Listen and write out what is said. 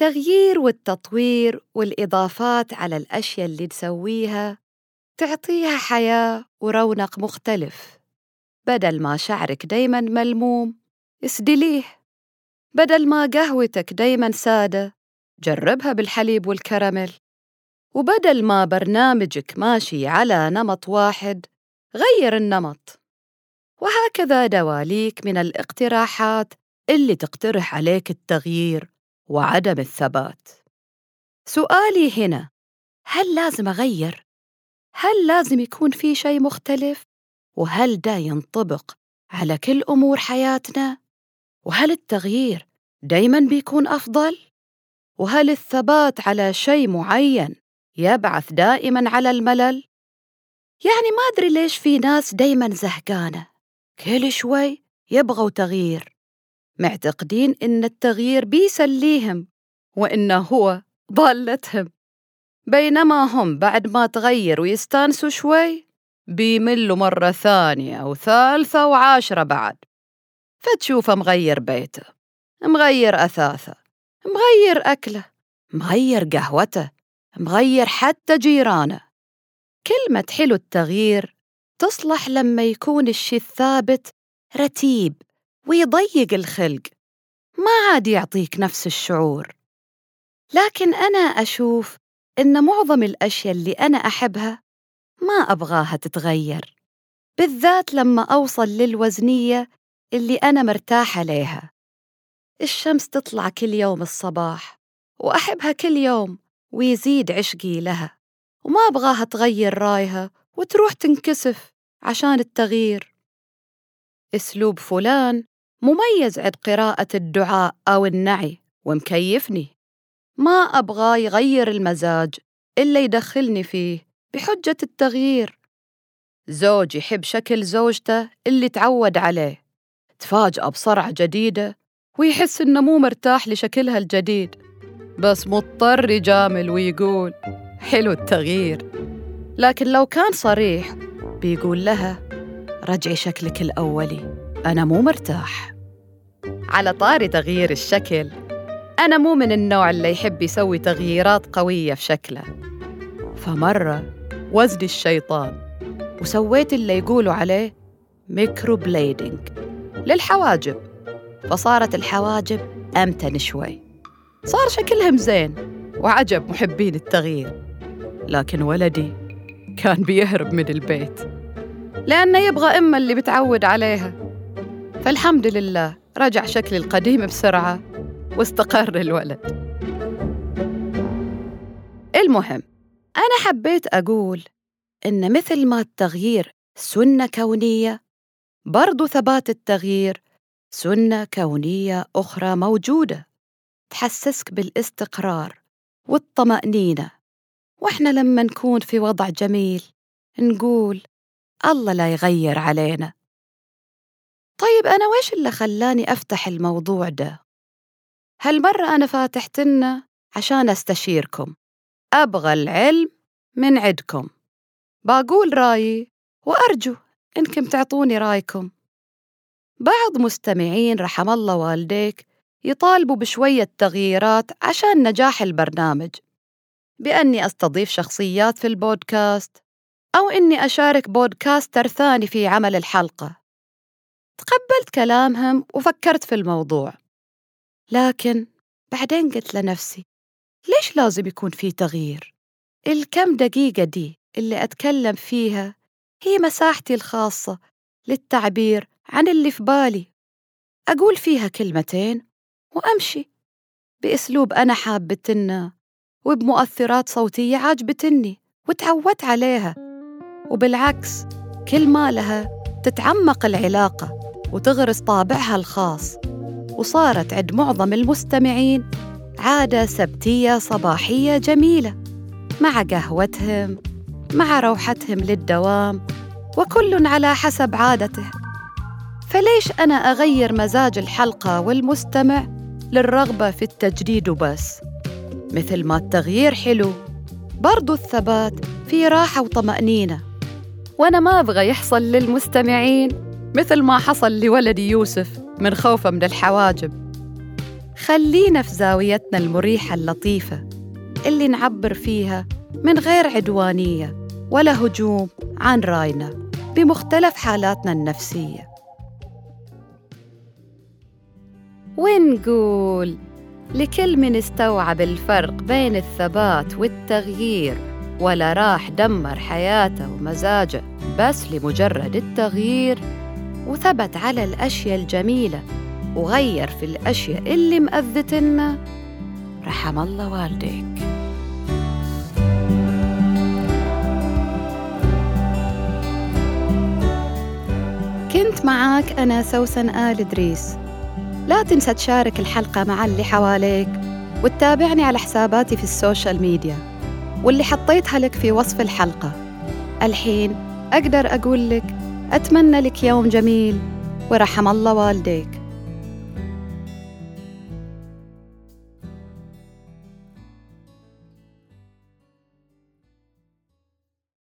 التغيير والتطوير والإضافات على الأشياء اللي نسويها تعطيها حياة ورونق مختلف. بدل ما شعرك دايما ملموم اسدليه بدل ما قهوتك دايما سادة جربها بالحليب والكراميل. وبدل ما برنامجك ماشي على نمط واحد غير النمط. وهكذا دواليك من الاقتراحات اللي تقترح عليك التغيير. وعدم الثبات سؤالي هنا هل لازم أغير؟ هل لازم يكون في شيء مختلف؟ وهل ده ينطبق على كل أمور حياتنا؟ وهل التغيير دايما بيكون أفضل؟ وهل الثبات على شيء معين يبعث دائما على الملل؟ يعني ما أدري ليش في ناس دايما زهقانة كل شوي يبغوا تغيير معتقدين إن التغيير بيسليهم وإنه هو ضالتهم. بينما هم بعد ما تغير ويستانسوا شوي بيملوا مرة ثانية وثالثة وعاشرة بعد. فتشوفه مغير بيته مغير أثاثه مغير أكله مغير قهوته مغير حتى جيرانه. كلمة حلو التغيير تصلح لما يكون الشي الثابت رتيب. ويضيق الخلق ما عاد يعطيك نفس الشعور. لكن أنا أشوف إن معظم الأشياء اللي أنا أحبها ما أبغاها تتغير بالذات لما أوصل للوزنية اللي أنا مرتاحة ليها الشمس تطلع كل يوم الصباح وأحبها كل يوم ويزيد عشقي لها وما أبغاها تغير رايها وتروح تنكسف عشان التغيير. أسلوب فلان مميز عند قراءة الدعاء أو النعي ومكيفني. ما أبغى يغير المزاج إلا يدخلني فيه بحجة التغيير. زوج يحب شكل زوجته اللي تعود عليه. تفاجأ بصرعة جديدة ويحس إنه مو مرتاح لشكلها الجديد. بس مضطر يجامل ويقول حلو التغيير. لكن لو كان صريح بيقول لها رجعي شكلك الأولي. أنا مو مرتاح. على طاري تغيير الشكل. أنا مو من النوع اللي يحب يسوي تغييرات قوية في شكله. فمرة وزّني الشيطان وسويت اللي يقولوا عليه microblading للحواجب. فصارت الحواجب أمتن شوي. صار شكلهم زين وعجب محبين التغيير. لكن ولدي كان بيهرب من البيت لأنه يبغى أمه اللي بتعود عليها. فالحمد لله رجع شكلي القديم بسرعة واستقر الولد. المهم أنا حبيت أقول إن مثل ما التغيير سنة كونية برضو ثبات التغيير سنة كونية أخرى موجودة تحسسك بالاستقرار والطمأنينة. وإحنا لما نكون في وضع جميل نقول الله لا يغير علينا. طيب أنا ويش اللي خلاني أفتح الموضوع ده؟ هالمرة أنا فاتحتنا عشان أستشيركم؟ أبغى العلم من عدكم بقول رأيي وأرجو إنكم تعطوني رأيكم. بعض مستمعين رحم الله والديك يطالبوا بشوية تغييرات عشان نجاح البرنامج. بأني أستضيف شخصيات في البودكاست أو إني أشارك بودكاستر ثاني في عمل الحلقة. تقبلت كلامهم وفكرت في الموضوع. لكن بعدين قلت لنفسي ليش لازم يكون في تغيير؟ الكم دقيقة دي اللي أتكلم فيها هي مساحتي الخاصة للتعبير عن اللي في بالي. أقول فيها كلمتين وأمشي. بأسلوب أنا حابتنا وبمؤثرات صوتية عاجبتني وتعودت عليها. وبالعكس كل ما لها تتعمق العلاقة وتغرس طابعها الخاص. وصارت عند معظم المستمعين عادة سبتية صباحية جميلة مع قهوتهم مع روحتهم للدوام وكل على حسب عادته. فليش أنا أغير مزاج الحلقة والمستمع للرغبة في التجديد وبس؟ مثل ما التغيير حلو برضو الثبات في راحة وطمأنينة. وأنا ما أبغى يحصل للمستمعين مثل ما حصل لولدي يوسف من خوفه من الحواجب. خلينا في زاويتنا المريحة اللطيفة اللي نعبر فيها من غير عدوانية ولا هجوم عن رأينا بمختلف حالاتنا النفسية. ونقول لكل من استوعب الفرق بين الثبات والتغيير ولا راح دمر حياته ومزاجه بس لمجرد التغيير وثبت على الأشياء الجميلة وغير في الأشياء اللي مأذتنا رحم الله والديك. كنت معاك أنا سوسن آل إدريس. لا تنسى تشارك الحلقة مع اللي حواليك وتتابعني على حساباتي في ال social media واللي حطيتها لك في وصف الحلقة. الحين أقدر أقول لك أتمنى لك يوم جميل ورحم الله والديك.